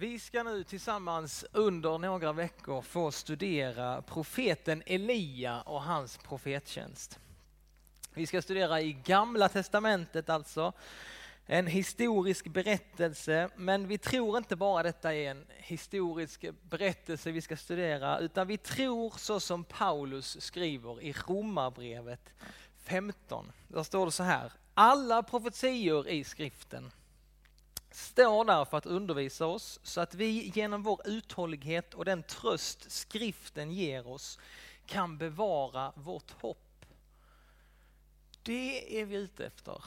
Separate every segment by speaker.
Speaker 1: Vi ska nu tillsammans under några veckor få studera profeten Elia och hans profettjänst. Vi ska studera i Gamla Testamentet alltså, en historisk berättelse, men vi tror inte bara detta är en historisk berättelse vi ska studera, utan vi tror så som Paulus skriver i Romarbrevet 15. Där står det så här, alla profetior i skriften står där för att undervisa oss så att vi genom vår uthållighet och den tröst skriften ger oss kan bevara vårt hopp. Det är vi ute efter.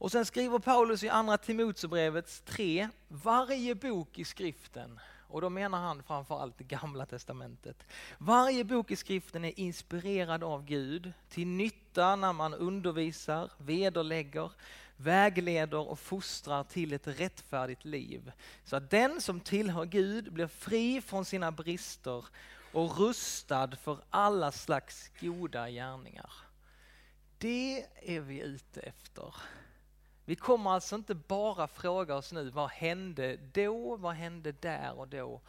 Speaker 1: Och sen skriver Paulus i andra Timoteusbrevets 3, varje bok i skriften, och då menar han framförallt det gamla testamentet. Varje bok i skriften är inspirerad av Gud till nytta när man undervisar, vederlägger, vägleder och fostrar till ett rättfärdigt liv. Så att den som tillhör Gud blir fri från sina brister och rustad för alla slags goda gärningar. Det är vi ute efter. Vi kommer alltså inte bara fråga oss nu, vad hände då, vad hände där och då?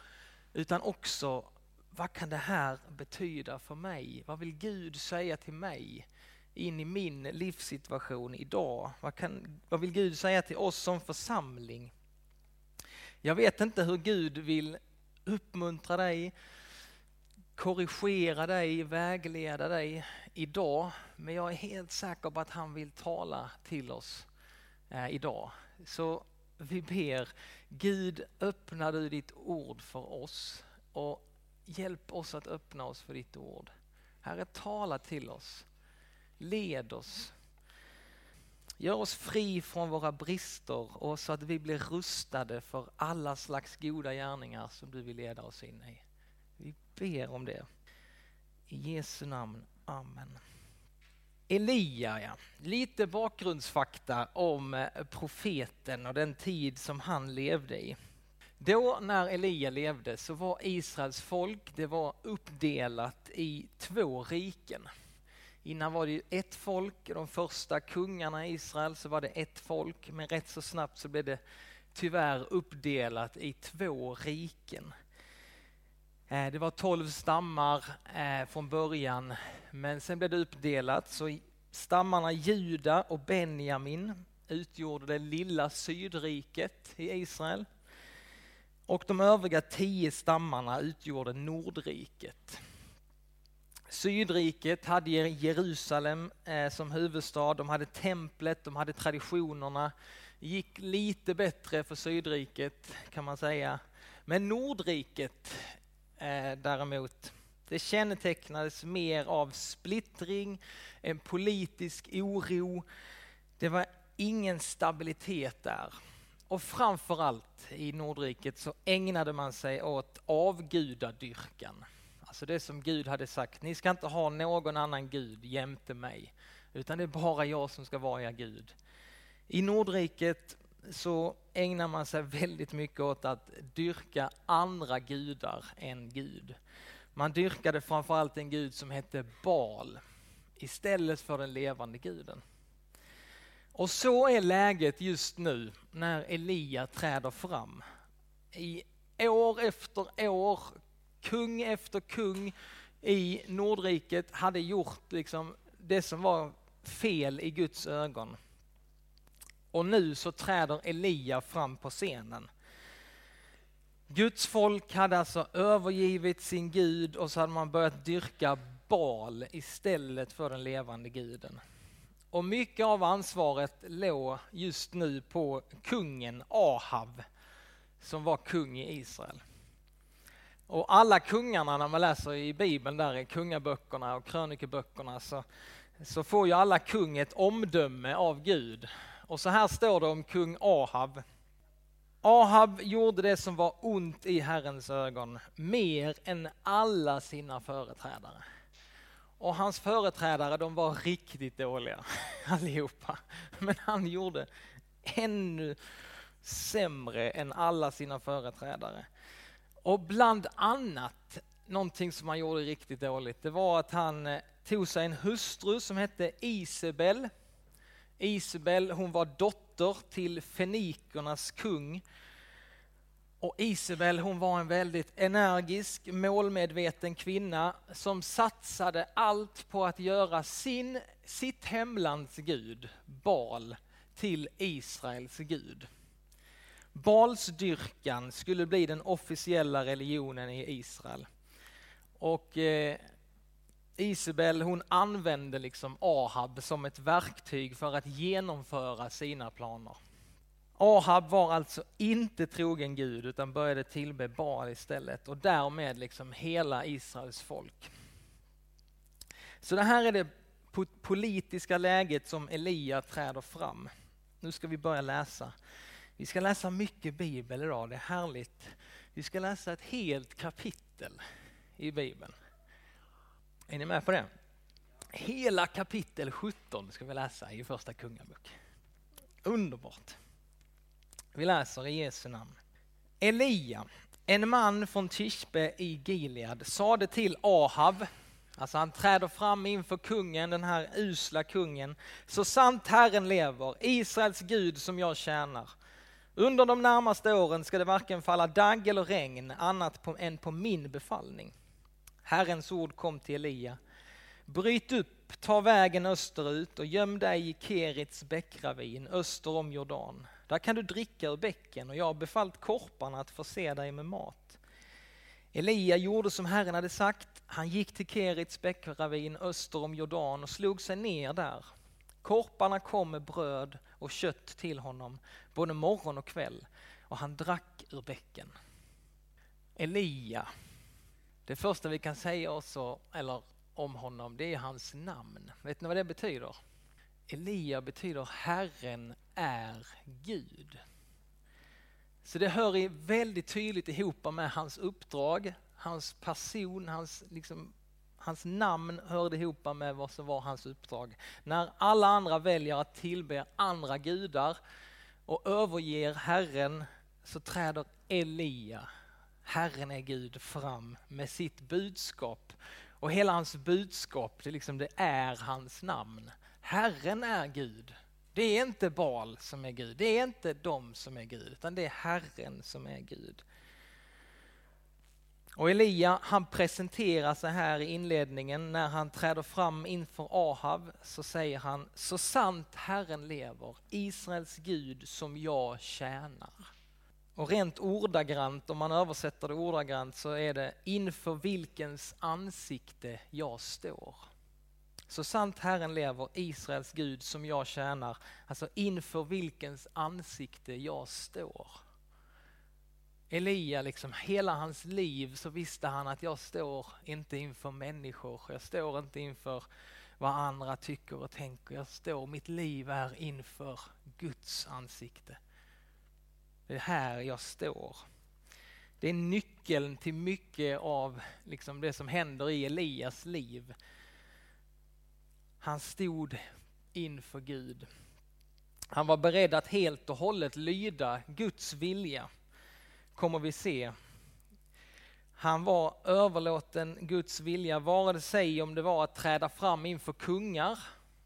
Speaker 1: Utan också, vad kan det här betyda för mig? Vad vill Gud säga till mig in i min livssituation idag? Vad, kan, vad vill Gud säga till oss som församling? Jag vet inte hur Gud vill uppmuntra dig, korrigera dig, vägleda dig idag, men jag är helt säker på att han vill tala till oss eh, idag. Så vi ber, Gud öppna du ditt ord för oss och hjälp oss att öppna oss för ditt ord. Herre, tala till oss. Led oss. Gör oss fri från våra brister och så att vi blir rustade för alla slags goda gärningar som du vill leda oss in i. Vi ber om det. I Jesu namn. Amen. Elia, ja. Lite bakgrundsfakta om eh, profeten och den tid som han levde i. Då när Elia levde så var Israels folk det var uppdelat i två riken. Innan var det ju ett folk, de första kungarna i Israel så var det ett folk, men rätt så snabbt så blev det tyvärr uppdelat i två riken. Eh, det var tolv stammar eh, från början, men sen blev det uppdelat. Så stammarna Juda och Benjamin utgjorde det lilla sydriket i Israel. Och de övriga tio stammarna utgjorde Nordriket. Sydriket hade Jerusalem eh, som huvudstad, de hade templet, de hade traditionerna. Det gick lite bättre för Sydriket kan man säga. Men Nordriket eh, däremot, det kännetecknades mer av splittring, en politisk oro. Det var ingen stabilitet där. Och framförallt i Nordriket så ägnade man sig åt avgudadyrkan. Alltså det som Gud hade sagt, ni ska inte ha någon annan Gud jämte mig, utan det är bara jag som ska vara er Gud. I Nordriket så ägnar man sig väldigt mycket åt att dyrka andra gudar än Gud. Man dyrkade framförallt en gud som hette Baal istället för den levande guden. Och så är läget just nu när Elia träder fram. I år efter år, kung efter kung i Nordriket hade gjort liksom det som var fel i Guds ögon. Och nu så träder Elia fram på scenen. Guds folk hade alltså övergivit sin Gud och så hade man börjat dyrka Baal istället för den levande guden. Och mycket av ansvaret låg just nu på kungen Ahav som var kung i Israel. Och alla kungarna när man läser i Bibeln, där i kungaböckerna och krönikeböckerna, så, så får ju alla kung ett omdöme av Gud. Och så här står det om kung Ahab. Ahab gjorde det som var ont i Herrens ögon, mer än alla sina företrädare. Och hans företrädare de var riktigt dåliga allihopa. Men han gjorde ännu sämre än alla sina företrädare. Och bland annat någonting som han gjorde riktigt dåligt, det var att han eh, tog sig en hustru som hette Isabel. Isabel hon var dotter till fenikernas kung. Och Isabel hon var en väldigt energisk, målmedveten kvinna som satsade allt på att göra sin, sitt hemlands gud, Baal, till Israels gud. Balsdyrkan skulle bli den officiella religionen i Israel. Och eh, Isabel hon använde liksom Ahab som ett verktyg för att genomföra sina planer. Ahab var alltså inte trogen Gud utan började tillbe Baal istället och därmed liksom hela Israels folk. Så det här är det politiska läget som Elia träder fram. Nu ska vi börja läsa. Vi ska läsa mycket bibel idag, det är härligt. Vi ska läsa ett helt kapitel i bibeln. Är ni med på det? Hela kapitel 17 ska vi läsa i första kungabok. Underbart. Vi läser i Jesu namn. Elia, en man från Tishbe i Gilead, sade till Ahab, alltså han träder fram inför kungen, den här usla kungen, så sant Herren lever, Israels Gud som jag tjänar. Under de närmaste åren ska det varken falla dagg eller regn annat på, än på min befallning. Herrens ord kom till Elia. Bryt upp, ta vägen österut och göm dig i Kerits bäckravin öster om Jordan. Där kan du dricka ur bäcken och jag har befallt korparna att förse dig med mat. Elia gjorde som Herren hade sagt. Han gick till Kerits bäckravin öster om Jordan och slog sig ner där. Korparna kom med bröd och kött till honom både morgon och kväll och han drack ur bäcken. Elia, det första vi kan säga också, eller om honom, det är hans namn. Vet ni vad det betyder? Elia betyder Herren är Gud. Så det hör väldigt tydligt ihop med hans uppdrag, hans person, hans, liksom, hans namn hörde ihop med vad som var hans uppdrag. När alla andra väljer att tillbe andra gudar och överger Herren så träder Elia, Herren är Gud, fram med sitt budskap. Och hela hans budskap, det, liksom, det är hans namn. Herren är Gud. Det är inte Bal som är Gud, det är inte de som är Gud, utan det är Herren som är Gud. Och Elia han presenterar sig här i inledningen när han träder fram inför Ahab så säger han Så sant Herren lever, Israels Gud som jag tjänar. Och rent ordagrant, om man översätter det ordagrant så är det inför vilkens ansikte jag står. Så sant Herren lever, Israels Gud som jag tjänar, alltså inför vilkens ansikte jag står. Elia, liksom hela hans liv så visste han att jag står inte inför människor, jag står inte inför vad andra tycker och tänker. Jag står, mitt liv är inför Guds ansikte. Det är här jag står. Det är nyckeln till mycket av liksom det som händer i Elias liv. Han stod inför Gud. Han var beredd att helt och hållet lyda Guds vilja, kommer vi se. Han var överlåten Guds vilja, vare sig om det var att träda fram inför kungar,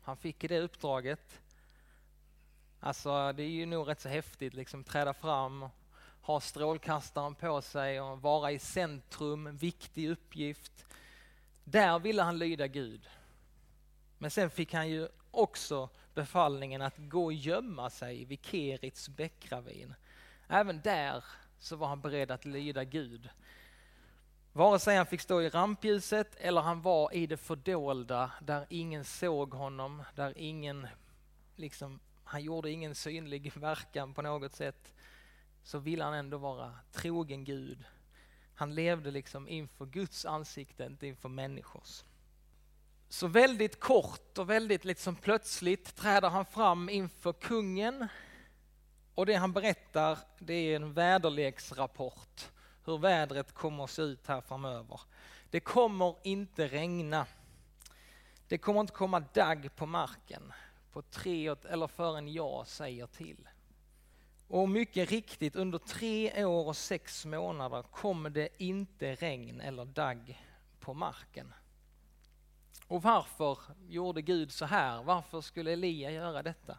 Speaker 1: han fick det uppdraget. Alltså det är ju nog rätt så häftigt, liksom träda fram, ha strålkastaren på sig och vara i centrum, viktig uppgift. Där ville han lyda Gud. Men sen fick han ju också befallningen att gå och gömma sig vid Kerits bäckravin. Även där så var han beredd att lyda Gud. Vare sig han fick stå i rampljuset eller han var i det fördolda där ingen såg honom, där ingen, liksom, han gjorde ingen synlig verkan på något sätt, så ville han ändå vara trogen Gud. Han levde liksom inför Guds ansikte, inte inför människors. Så väldigt kort och väldigt liksom plötsligt träder han fram inför kungen och det han berättar det är en väderleksrapport hur vädret kommer att se ut här framöver. Det kommer inte regna. Det kommer inte komma dagg på marken på tre eller förrän jag säger till. Och mycket riktigt, under tre år och sex månader kommer det inte regn eller dagg på marken. Och varför gjorde Gud så här? Varför skulle Elia göra detta?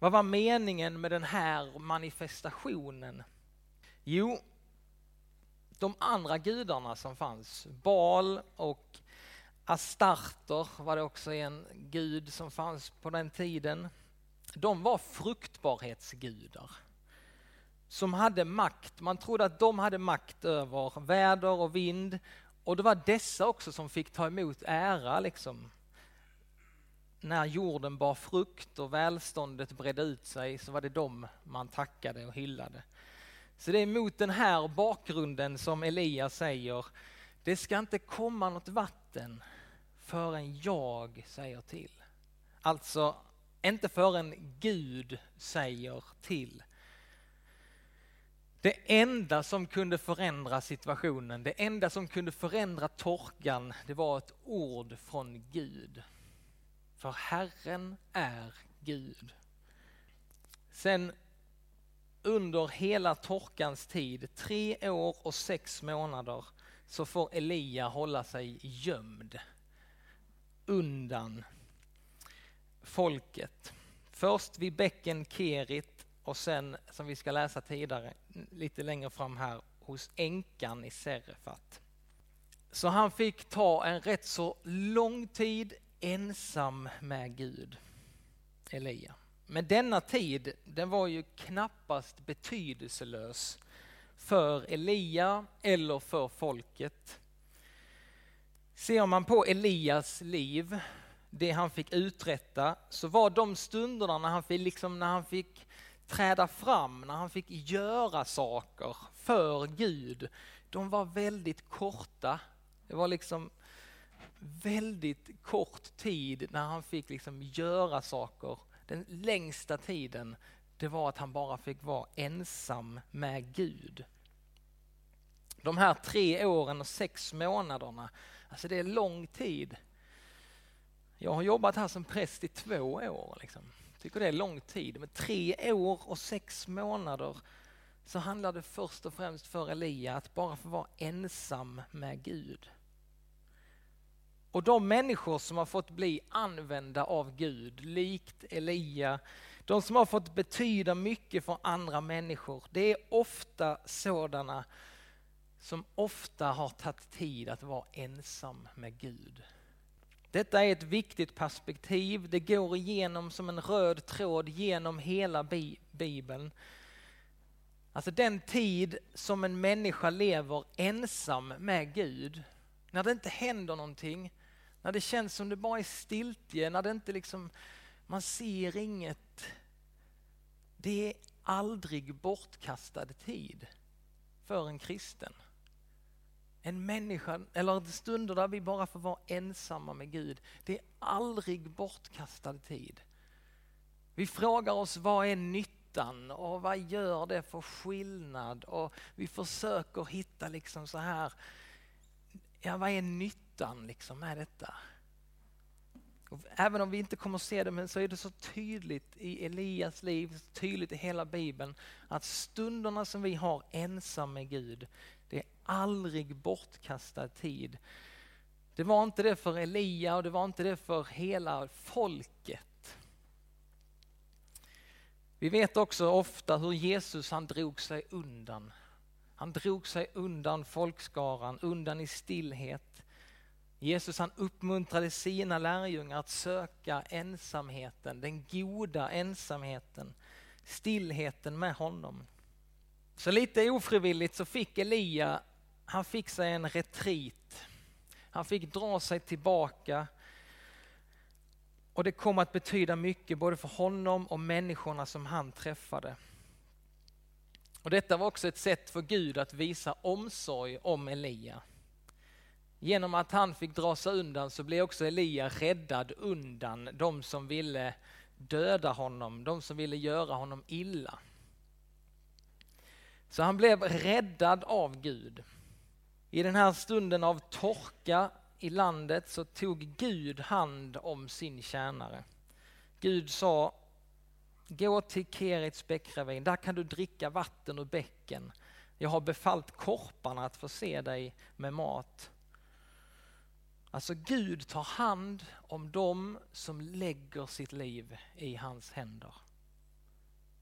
Speaker 1: Vad var meningen med den här manifestationen? Jo, de andra gudarna som fanns, Baal och Astarter var det också en gud som fanns på den tiden. De var fruktbarhetsgudar som hade makt. Man trodde att de hade makt över väder och vind och det var dessa också som fick ta emot ära liksom. När jorden bar frukt och välståndet bredde ut sig så var det dem man tackade och hyllade. Så det är mot den här bakgrunden som Elias säger, det ska inte komma något vatten förrän jag säger till. Alltså, inte förrän Gud säger till. Det enda som kunde förändra situationen, det enda som kunde förändra torkan, det var ett ord från Gud. För Herren är Gud. Sen under hela torkans tid, tre år och sex månader, så får Elia hålla sig gömd undan folket. Först vid bäcken Kerit och sen, som vi ska läsa tidigare, lite längre fram här, hos änkan i Serefat. Så han fick ta en rätt så lång tid ensam med Gud, Elia. Men denna tid, den var ju knappast betydelselös för Elia eller för folket. Ser man på Elias liv, det han fick uträtta, så var de stunderna när han fick, liksom, när han fick träda fram, när han fick göra saker för Gud, de var väldigt korta. Det var liksom väldigt kort tid när han fick liksom göra saker den längsta tiden, det var att han bara fick vara ensam med Gud. De här tre åren och sex månaderna, alltså det är lång tid. Jag har jobbat här som präst i två år. Liksom. Tycker det är lång tid. Men tre år och sex månader så handlar det först och främst för Elia att bara få vara ensam med Gud. Och de människor som har fått bli använda av Gud, likt Elia, de som har fått betyda mycket för andra människor, det är ofta sådana som ofta har tagit tid att vara ensam med Gud. Detta är ett viktigt perspektiv, det går igenom som en röd tråd genom hela Bibeln. Alltså den tid som en människa lever ensam med Gud, när det inte händer någonting, när det känns som det bara är stiltje, när det inte liksom, man ser inget. Det är aldrig bortkastad tid för en kristen. En människa, eller stunder där vi bara får vara ensamma med Gud, det är aldrig bortkastad tid. Vi frågar oss vad är nyttan och vad gör det för skillnad? Och vi försöker hitta liksom så här, ja vad är nyttan? liksom med detta. Och även om vi inte kommer att se det, men så är det så tydligt i Elias liv, så tydligt i hela Bibeln, att stunderna som vi har ensam med Gud, det är aldrig bortkastad tid. Det var inte det för Elia och det var inte det för hela folket. Vi vet också ofta hur Jesus han drog sig undan. Han drog sig undan folkskaran, undan i stillhet. Jesus han uppmuntrade sina lärjungar att söka ensamheten, den goda ensamheten, stillheten med honom. Så lite ofrivilligt så fick Elia, han fick sig en retreat. Han fick dra sig tillbaka och det kom att betyda mycket både för honom och människorna som han träffade. Och detta var också ett sätt för Gud att visa omsorg om Elia. Genom att han fick dra sig undan så blev också Elia räddad undan de som ville döda honom, de som ville göra honom illa. Så han blev räddad av Gud. I den här stunden av torka i landet så tog Gud hand om sin tjänare. Gud sa, gå till Kerits bäckravin, där kan du dricka vatten ur bäcken. Jag har befallt korparna att förse dig med mat. Alltså Gud tar hand om dem som lägger sitt liv i hans händer.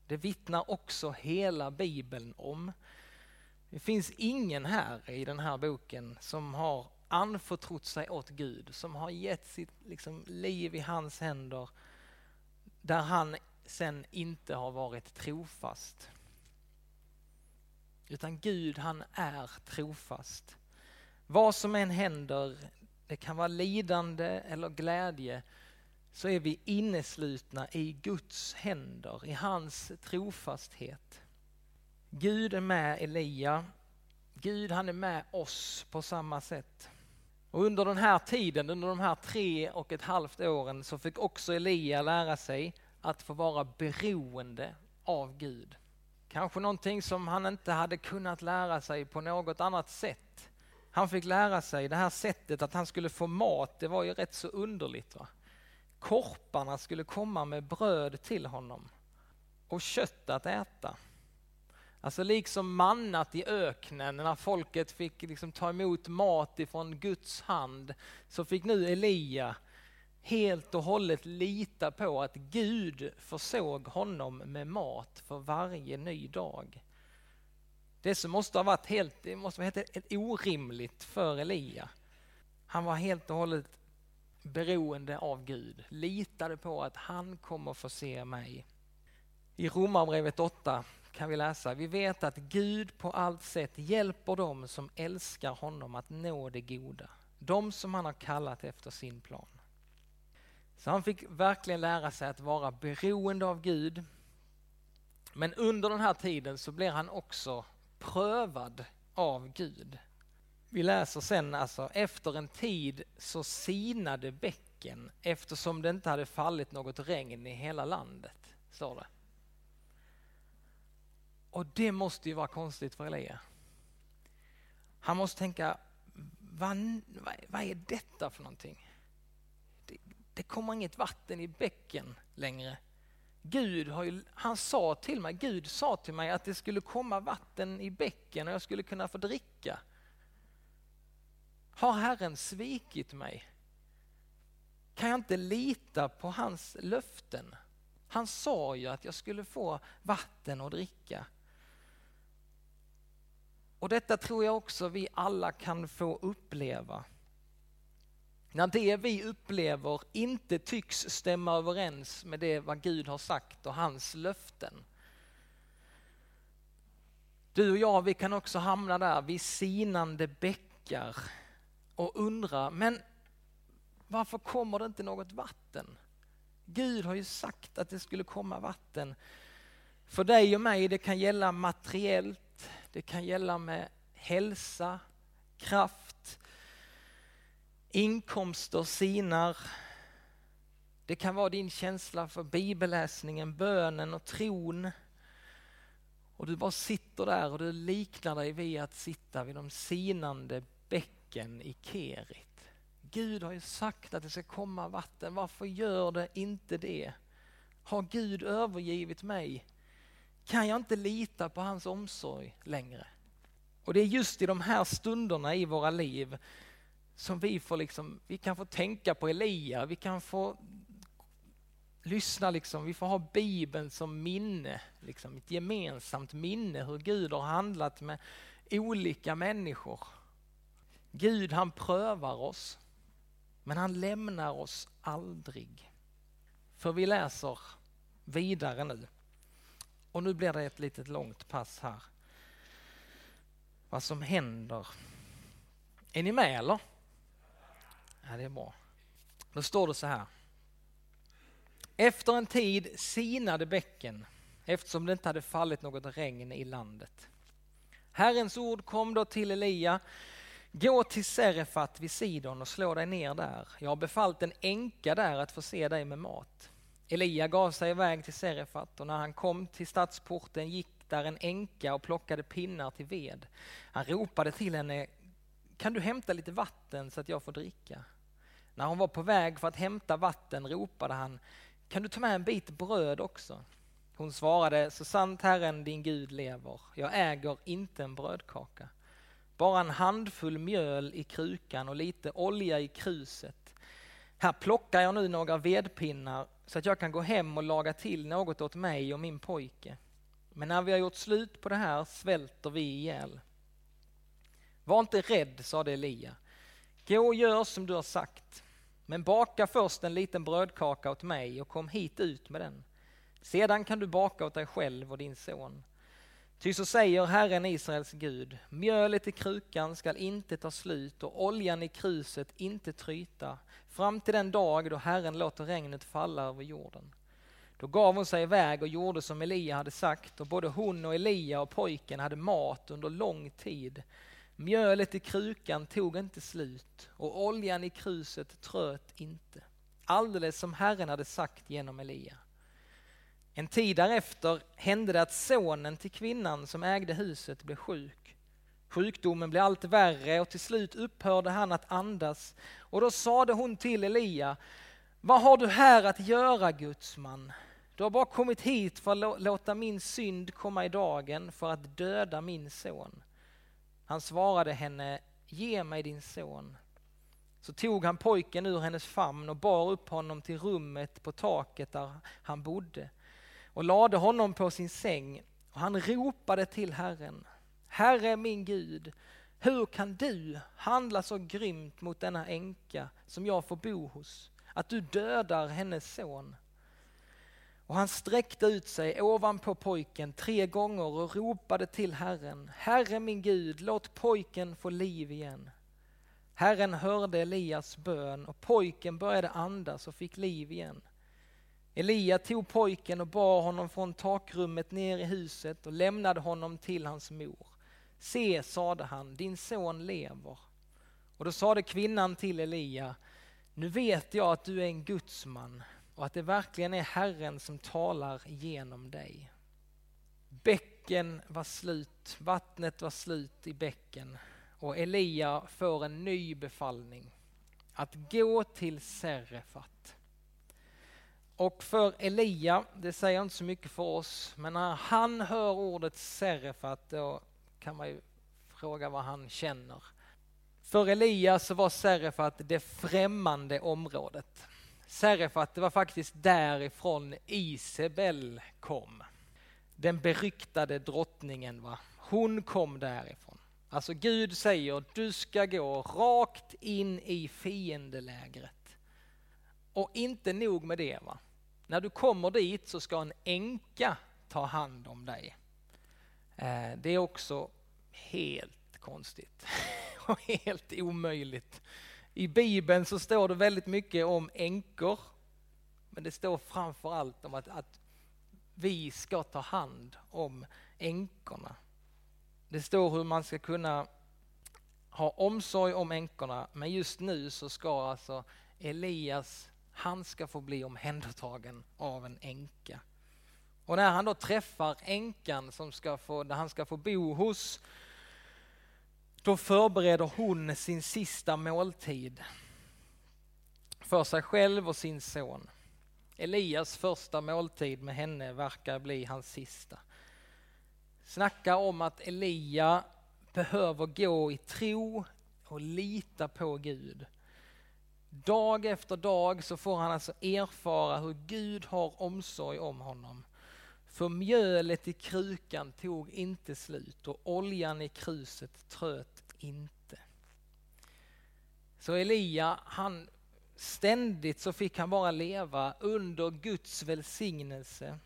Speaker 1: Det vittnar också hela bibeln om. Det finns ingen här i den här boken som har anförtrott sig åt Gud, som har gett sitt liksom, liv i hans händer, där han sen inte har varit trofast. Utan Gud han är trofast. Vad som än händer, det kan vara lidande eller glädje, så är vi inneslutna i Guds händer, i hans trofasthet. Gud är med Elia. Gud han är med oss på samma sätt. Och under den här tiden, under de här tre och ett halvt åren, så fick också Elia lära sig att få vara beroende av Gud. Kanske någonting som han inte hade kunnat lära sig på något annat sätt. Han fick lära sig det här sättet att han skulle få mat, det var ju rätt så underligt. Va? Korparna skulle komma med bröd till honom och kött att äta. Alltså liksom mannat i öknen när folket fick liksom ta emot mat ifrån Guds hand så fick nu Elia helt och hållet lita på att Gud försåg honom med mat för varje ny dag. Det som måste ha varit helt, det måste ha varit helt orimligt för Elia. Han var helt och hållet beroende av Gud, litade på att han kommer förse mig. I Romarbrevet 8 kan vi läsa, vi vet att Gud på allt sätt hjälper dem som älskar honom att nå det goda, de som han har kallat efter sin plan. Så han fick verkligen lära sig att vara beroende av Gud. Men under den här tiden så blir han också prövad av Gud. Vi läser sen alltså, efter en tid så sinade bäcken eftersom det inte hade fallit något regn i hela landet, står det. Och det måste ju vara konstigt för Elia. Han måste tänka, vad, vad är detta för någonting? Det kommer inget vatten i bäcken längre. Gud har ju, han sa till mig, Gud sa till mig att det skulle komma vatten i bäcken och jag skulle kunna få dricka. Har Herren svikit mig? Kan jag inte lita på hans löften? Han sa ju att jag skulle få vatten att dricka. Och detta tror jag också vi alla kan få uppleva. När det vi upplever inte tycks stämma överens med det vad Gud har sagt och hans löften. Du och jag, vi kan också hamna där vid sinande bäckar och undra, men varför kommer det inte något vatten? Gud har ju sagt att det skulle komma vatten. För dig och mig, det kan gälla materiellt, det kan gälla med hälsa, kraft, inkomster sinar. Det kan vara din känsla för bibelläsningen, bönen och tron. Och du bara sitter där och du liknar dig vid att sitta vid de sinande bäcken i Kerit. Gud har ju sagt att det ska komma vatten, varför gör det inte det? Har Gud övergivit mig? Kan jag inte lita på hans omsorg längre? Och det är just i de här stunderna i våra liv som vi får liksom, vi kan få tänka på Elia, vi kan få lyssna liksom, vi får ha Bibeln som minne, liksom ett gemensamt minne hur Gud har handlat med olika människor. Gud han prövar oss, men han lämnar oss aldrig. För vi läser vidare nu. Och nu blir det ett litet långt pass här. Vad som händer. Är ni med eller? Ja, det är bra. Då står det så här. Efter en tid sinade bäcken eftersom det inte hade fallit något regn i landet. Herrens ord kom då till Elia. Gå till Serefat vid Sidon och slå dig ner där. Jag har befallt en änka där att förse dig med mat. Elia gav sig iväg till Serefat och när han kom till stadsporten gick där en änka och plockade pinnar till ved. Han ropade till henne, kan du hämta lite vatten så att jag får dricka? När hon var på väg för att hämta vatten ropade han, kan du ta med en bit bröd också? Hon svarade, så sant Herren din Gud lever, jag äger inte en brödkaka. Bara en handfull mjöl i krukan och lite olja i kruset. Här plockar jag nu några vedpinnar så att jag kan gå hem och laga till något åt mig och min pojke. Men när vi har gjort slut på det här svälter vi ihjäl. Var inte rädd, sade Elia. Gå och gör som du har sagt. Men baka först en liten brödkaka åt mig och kom hit ut med den. Sedan kan du baka åt dig själv och din son. Ty så säger Herren Israels Gud, mjölet i krukan skall inte ta slut och oljan i kruset inte tryta fram till den dag då Herren låter regnet falla över jorden. Då gav hon sig iväg och gjorde som Elia hade sagt och både hon och Elia och pojken hade mat under lång tid. Mjölet i krukan tog inte slut och oljan i kruset tröt inte. Alldeles som Herren hade sagt genom Elia. En tid därefter hände det att sonen till kvinnan som ägde huset blev sjuk. Sjukdomen blev allt värre och till slut upphörde han att andas och då sade hon till Elia, vad har du här att göra Guds man? Du har bara kommit hit för att låta min synd komma i dagen för att döda min son. Han svarade henne, ge mig din son. Så tog han pojken ur hennes famn och bar upp honom till rummet på taket där han bodde och lade honom på sin säng och han ropade till Herren. Herre min Gud, hur kan du handla så grymt mot denna änka som jag får bo hos, att du dödar hennes son? Och han sträckte ut sig ovanpå pojken tre gånger och ropade till Herren. Herre min Gud, låt pojken få liv igen. Herren hörde Elias bön och pojken började andas och fick liv igen. Elia tog pojken och bar honom från takrummet ner i huset och lämnade honom till hans mor. Se, sade han, din son lever. Och då sade kvinnan till Elia, nu vet jag att du är en gudsman och att det verkligen är Herren som talar genom dig. Bäcken var slut, vattnet var slut i bäcken och Elia får en ny befallning att gå till Serefat. Och för Elia, det säger inte så mycket för oss, men när han hör ordet Serefat då kan man ju fråga vad han känner. För Elia så var Serefat det främmande området. Serefat, det var faktiskt därifrån Isabel kom. Den beryktade drottningen, va? hon kom därifrån. Alltså Gud säger, du ska gå rakt in i fiendelägret. Och inte nog med det. va. När du kommer dit så ska en änka ta hand om dig. Eh, det är också helt konstigt och helt omöjligt. I Bibeln så står det väldigt mycket om änkor. Men det står framför allt om att, att vi ska ta hand om änkorna. Det står hur man ska kunna ha omsorg om änkorna, men just nu så ska alltså Elias, han ska få bli omhändertagen av en änka. Och när han då träffar änkan som ska få, där han ska få bo hos, då förbereder hon sin sista måltid för sig själv och sin son. Elias första måltid med henne verkar bli hans sista. Snacka om att Elia behöver gå i tro och lita på Gud. Dag efter dag så får han alltså erfara hur Gud har omsorg om honom. För mjölet i krukan tog inte slut och oljan i kruset tröt inte. Så Elia, han ständigt så fick han bara leva under Guds välsignelse.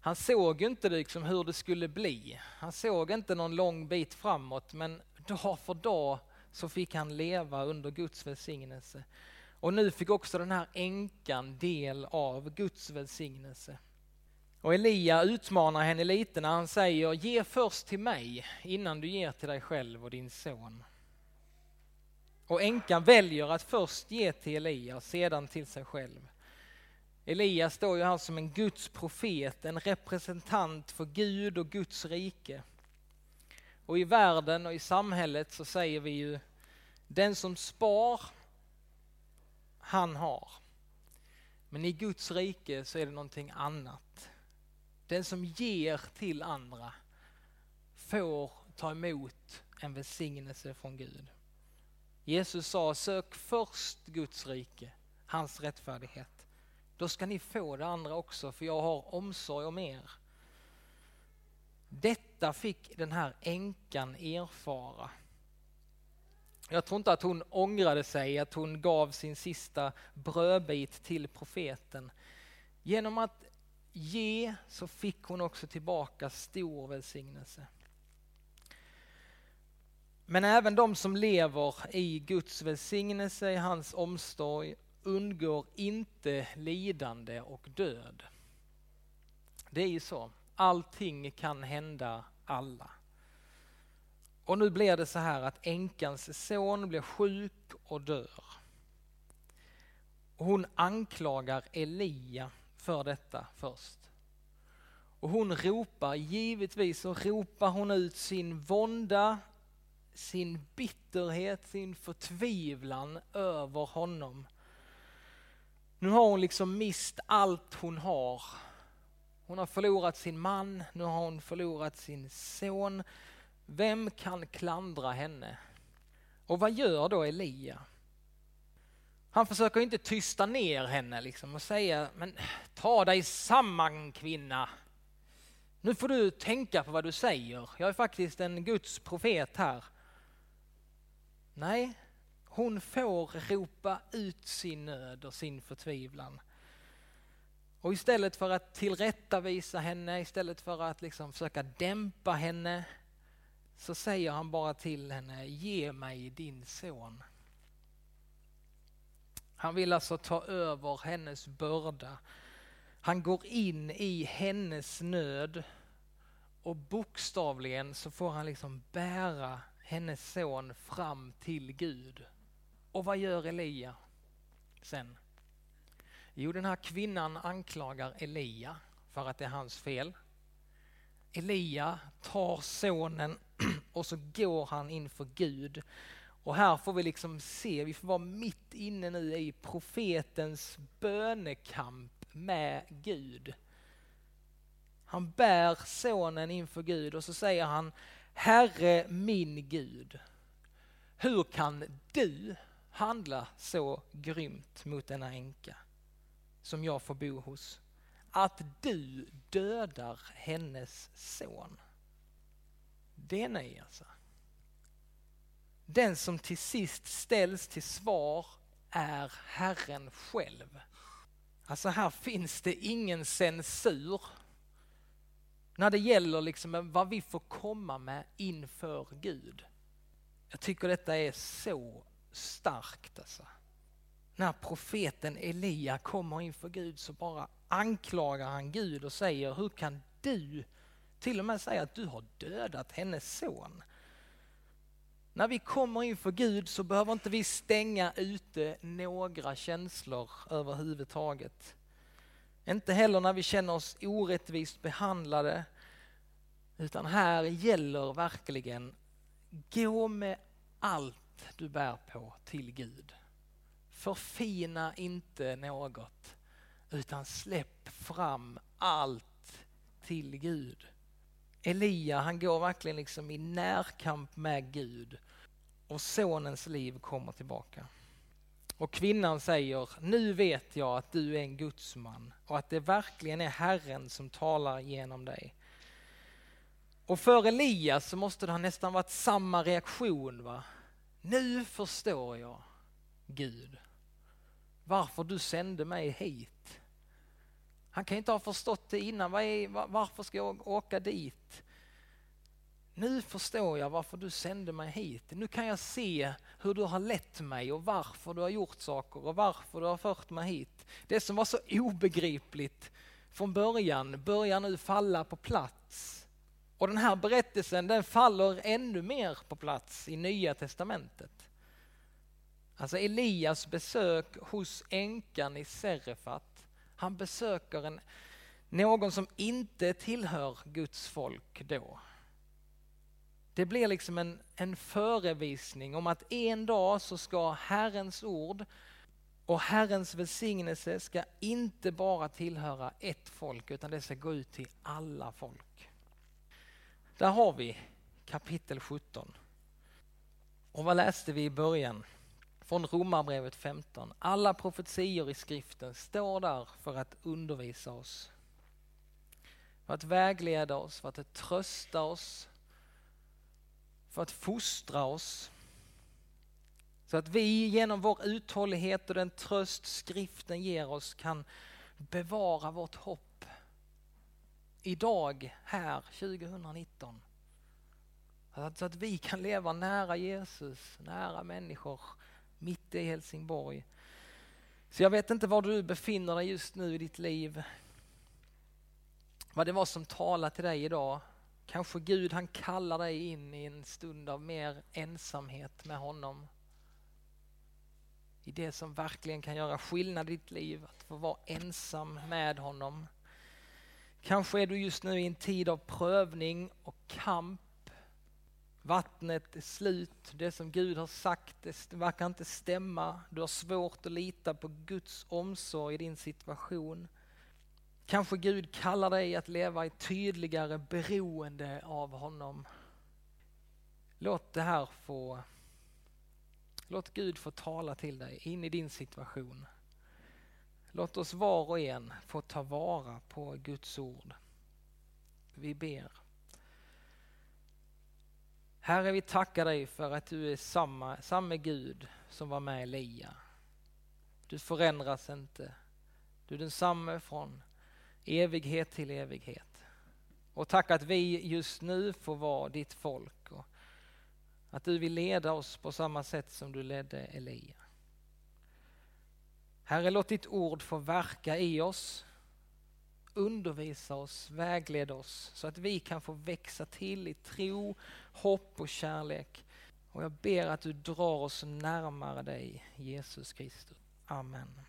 Speaker 1: Han såg inte liksom hur det skulle bli. Han såg inte någon lång bit framåt men dag för dag så fick han leva under Guds välsignelse. Och nu fick också den här änkan del av Guds välsignelse. Och Elia utmanar henne lite när han säger ge först till mig innan du ger till dig själv och din son. Och änkan väljer att först ge till Elia och sedan till sig själv. Elia står ju här som en Guds profet, en representant för Gud och Guds rike. Och i världen och i samhället så säger vi ju den som spar, han har. Men i Guds rike så är det någonting annat. Den som ger till andra får ta emot en välsignelse från Gud. Jesus sa, sök först Guds rike, hans rättfärdighet. Då ska ni få det andra också, för jag har omsorg om er. Detta fick den här änkan erfara Jag tror inte att hon ångrade sig att hon gav sin sista brödbit till profeten. Genom att ge så fick hon också tillbaka stor välsignelse. Men även de som lever i Guds välsignelse, i hans omsorg, undgår inte lidande och död. Det är ju så. Allting kan hända alla. Och nu blir det så här att änkans son blir sjuk och dör. Hon anklagar Elia för detta först. Och hon ropar, givetvis så ropar hon ut sin vånda, sin bitterhet, sin förtvivlan över honom. Nu har hon liksom mist allt hon har. Hon har förlorat sin man, nu har hon förlorat sin son. Vem kan klandra henne? Och vad gör då Elia? Han försöker inte tysta ner henne liksom och säga, men ta dig samman kvinna. Nu får du tänka på vad du säger. Jag är faktiskt en Guds profet här. Nej, hon får ropa ut sin nöd och sin förtvivlan. Och istället för att tillrättavisa henne, istället för att liksom försöka dämpa henne, så säger han bara till henne, ge mig din son. Han vill alltså ta över hennes börda. Han går in i hennes nöd och bokstavligen så får han liksom bära hennes son fram till Gud. Och vad gör Elia sen? Jo, den här kvinnan anklagar Elia för att det är hans fel. Elia tar sonen och så går han inför Gud. Och här får vi liksom se, vi får vara mitt inne nu i profetens bönekamp med Gud. Han bär sonen inför Gud och så säger han Herre min Gud, hur kan du handla så grymt mot denna änka som jag får bo hos? Att du dödar hennes son. Det är nej alltså. Den som till sist ställs till svar är Herren själv. Alltså här finns det ingen censur när det gäller liksom vad vi får komma med inför Gud. Jag tycker detta är så starkt alltså. När profeten Elia kommer inför Gud så bara anklagar han Gud och säger hur kan du till och med säga att du har dödat hennes son? När vi kommer inför Gud så behöver inte vi stänga ute några känslor överhuvudtaget. Inte heller när vi känner oss orättvist behandlade. Utan här gäller verkligen, gå med allt du bär på till Gud. Förfina inte något, utan släpp fram allt till Gud. Elia han går verkligen liksom i närkamp med Gud och sonens liv kommer tillbaka. Och kvinnan säger, nu vet jag att du är en gudsman och att det verkligen är Herren som talar genom dig. Och för Elias så måste det ha nästan varit samma reaktion. va? Nu förstår jag, Gud, varför du sände mig hit. Han kan inte ha förstått det innan. varför ska jag åka dit? Nu förstår jag varför du sände mig hit. Nu kan jag se hur du har lett mig och varför du har gjort saker och varför du har fört mig hit. Det som var så obegripligt från början börjar nu falla på plats. Och den här berättelsen den faller ännu mer på plats i Nya Testamentet. Alltså Elias besök hos änkan i Serefat. Han besöker en, någon som inte tillhör Guds folk då. Det blir liksom en, en förevisning om att en dag så ska Herrens ord och Herrens välsignelse ska inte bara tillhöra ett folk utan det ska gå ut till alla folk. Där har vi kapitel 17. Och vad läste vi i början? Från Romarbrevet 15. Alla profetior i skriften står där för att undervisa oss. För att vägleda oss, för att trösta oss, för att fostra oss. Så att vi genom vår uthållighet och den tröst skriften ger oss kan bevara vårt hopp. Idag, här, 2019. Så att vi kan leva nära Jesus, nära människor, mitt i Helsingborg. Så jag vet inte var du befinner dig just nu i ditt liv. Vad det var som talade till dig idag. Kanske Gud han kallar dig in i en stund av mer ensamhet med honom. I det som verkligen kan göra skillnad i ditt liv, att få vara ensam med honom. Kanske är du just nu i en tid av prövning och kamp Vattnet är slut, det som Gud har sagt det verkar inte stämma. Du har svårt att lita på Guds omsorg i din situation. Kanske Gud kallar dig att leva i tydligare beroende av honom. Låt det här få Låt Gud få tala till dig in i din situation. Låt oss var och en få ta vara på Guds ord. Vi ber. Herre, vi tackar dig för att du är samma, samma Gud som var med Elia. Du förändras inte. Du är densamme från evighet till evighet. Och tack att vi just nu får vara ditt folk och att du vill leda oss på samma sätt som du ledde Elia. Herre, låt ditt ord få verka i oss undervisa oss, vägleda oss så att vi kan få växa till i tro, hopp och kärlek. Och jag ber att du drar oss närmare dig, Jesus Kristus. Amen.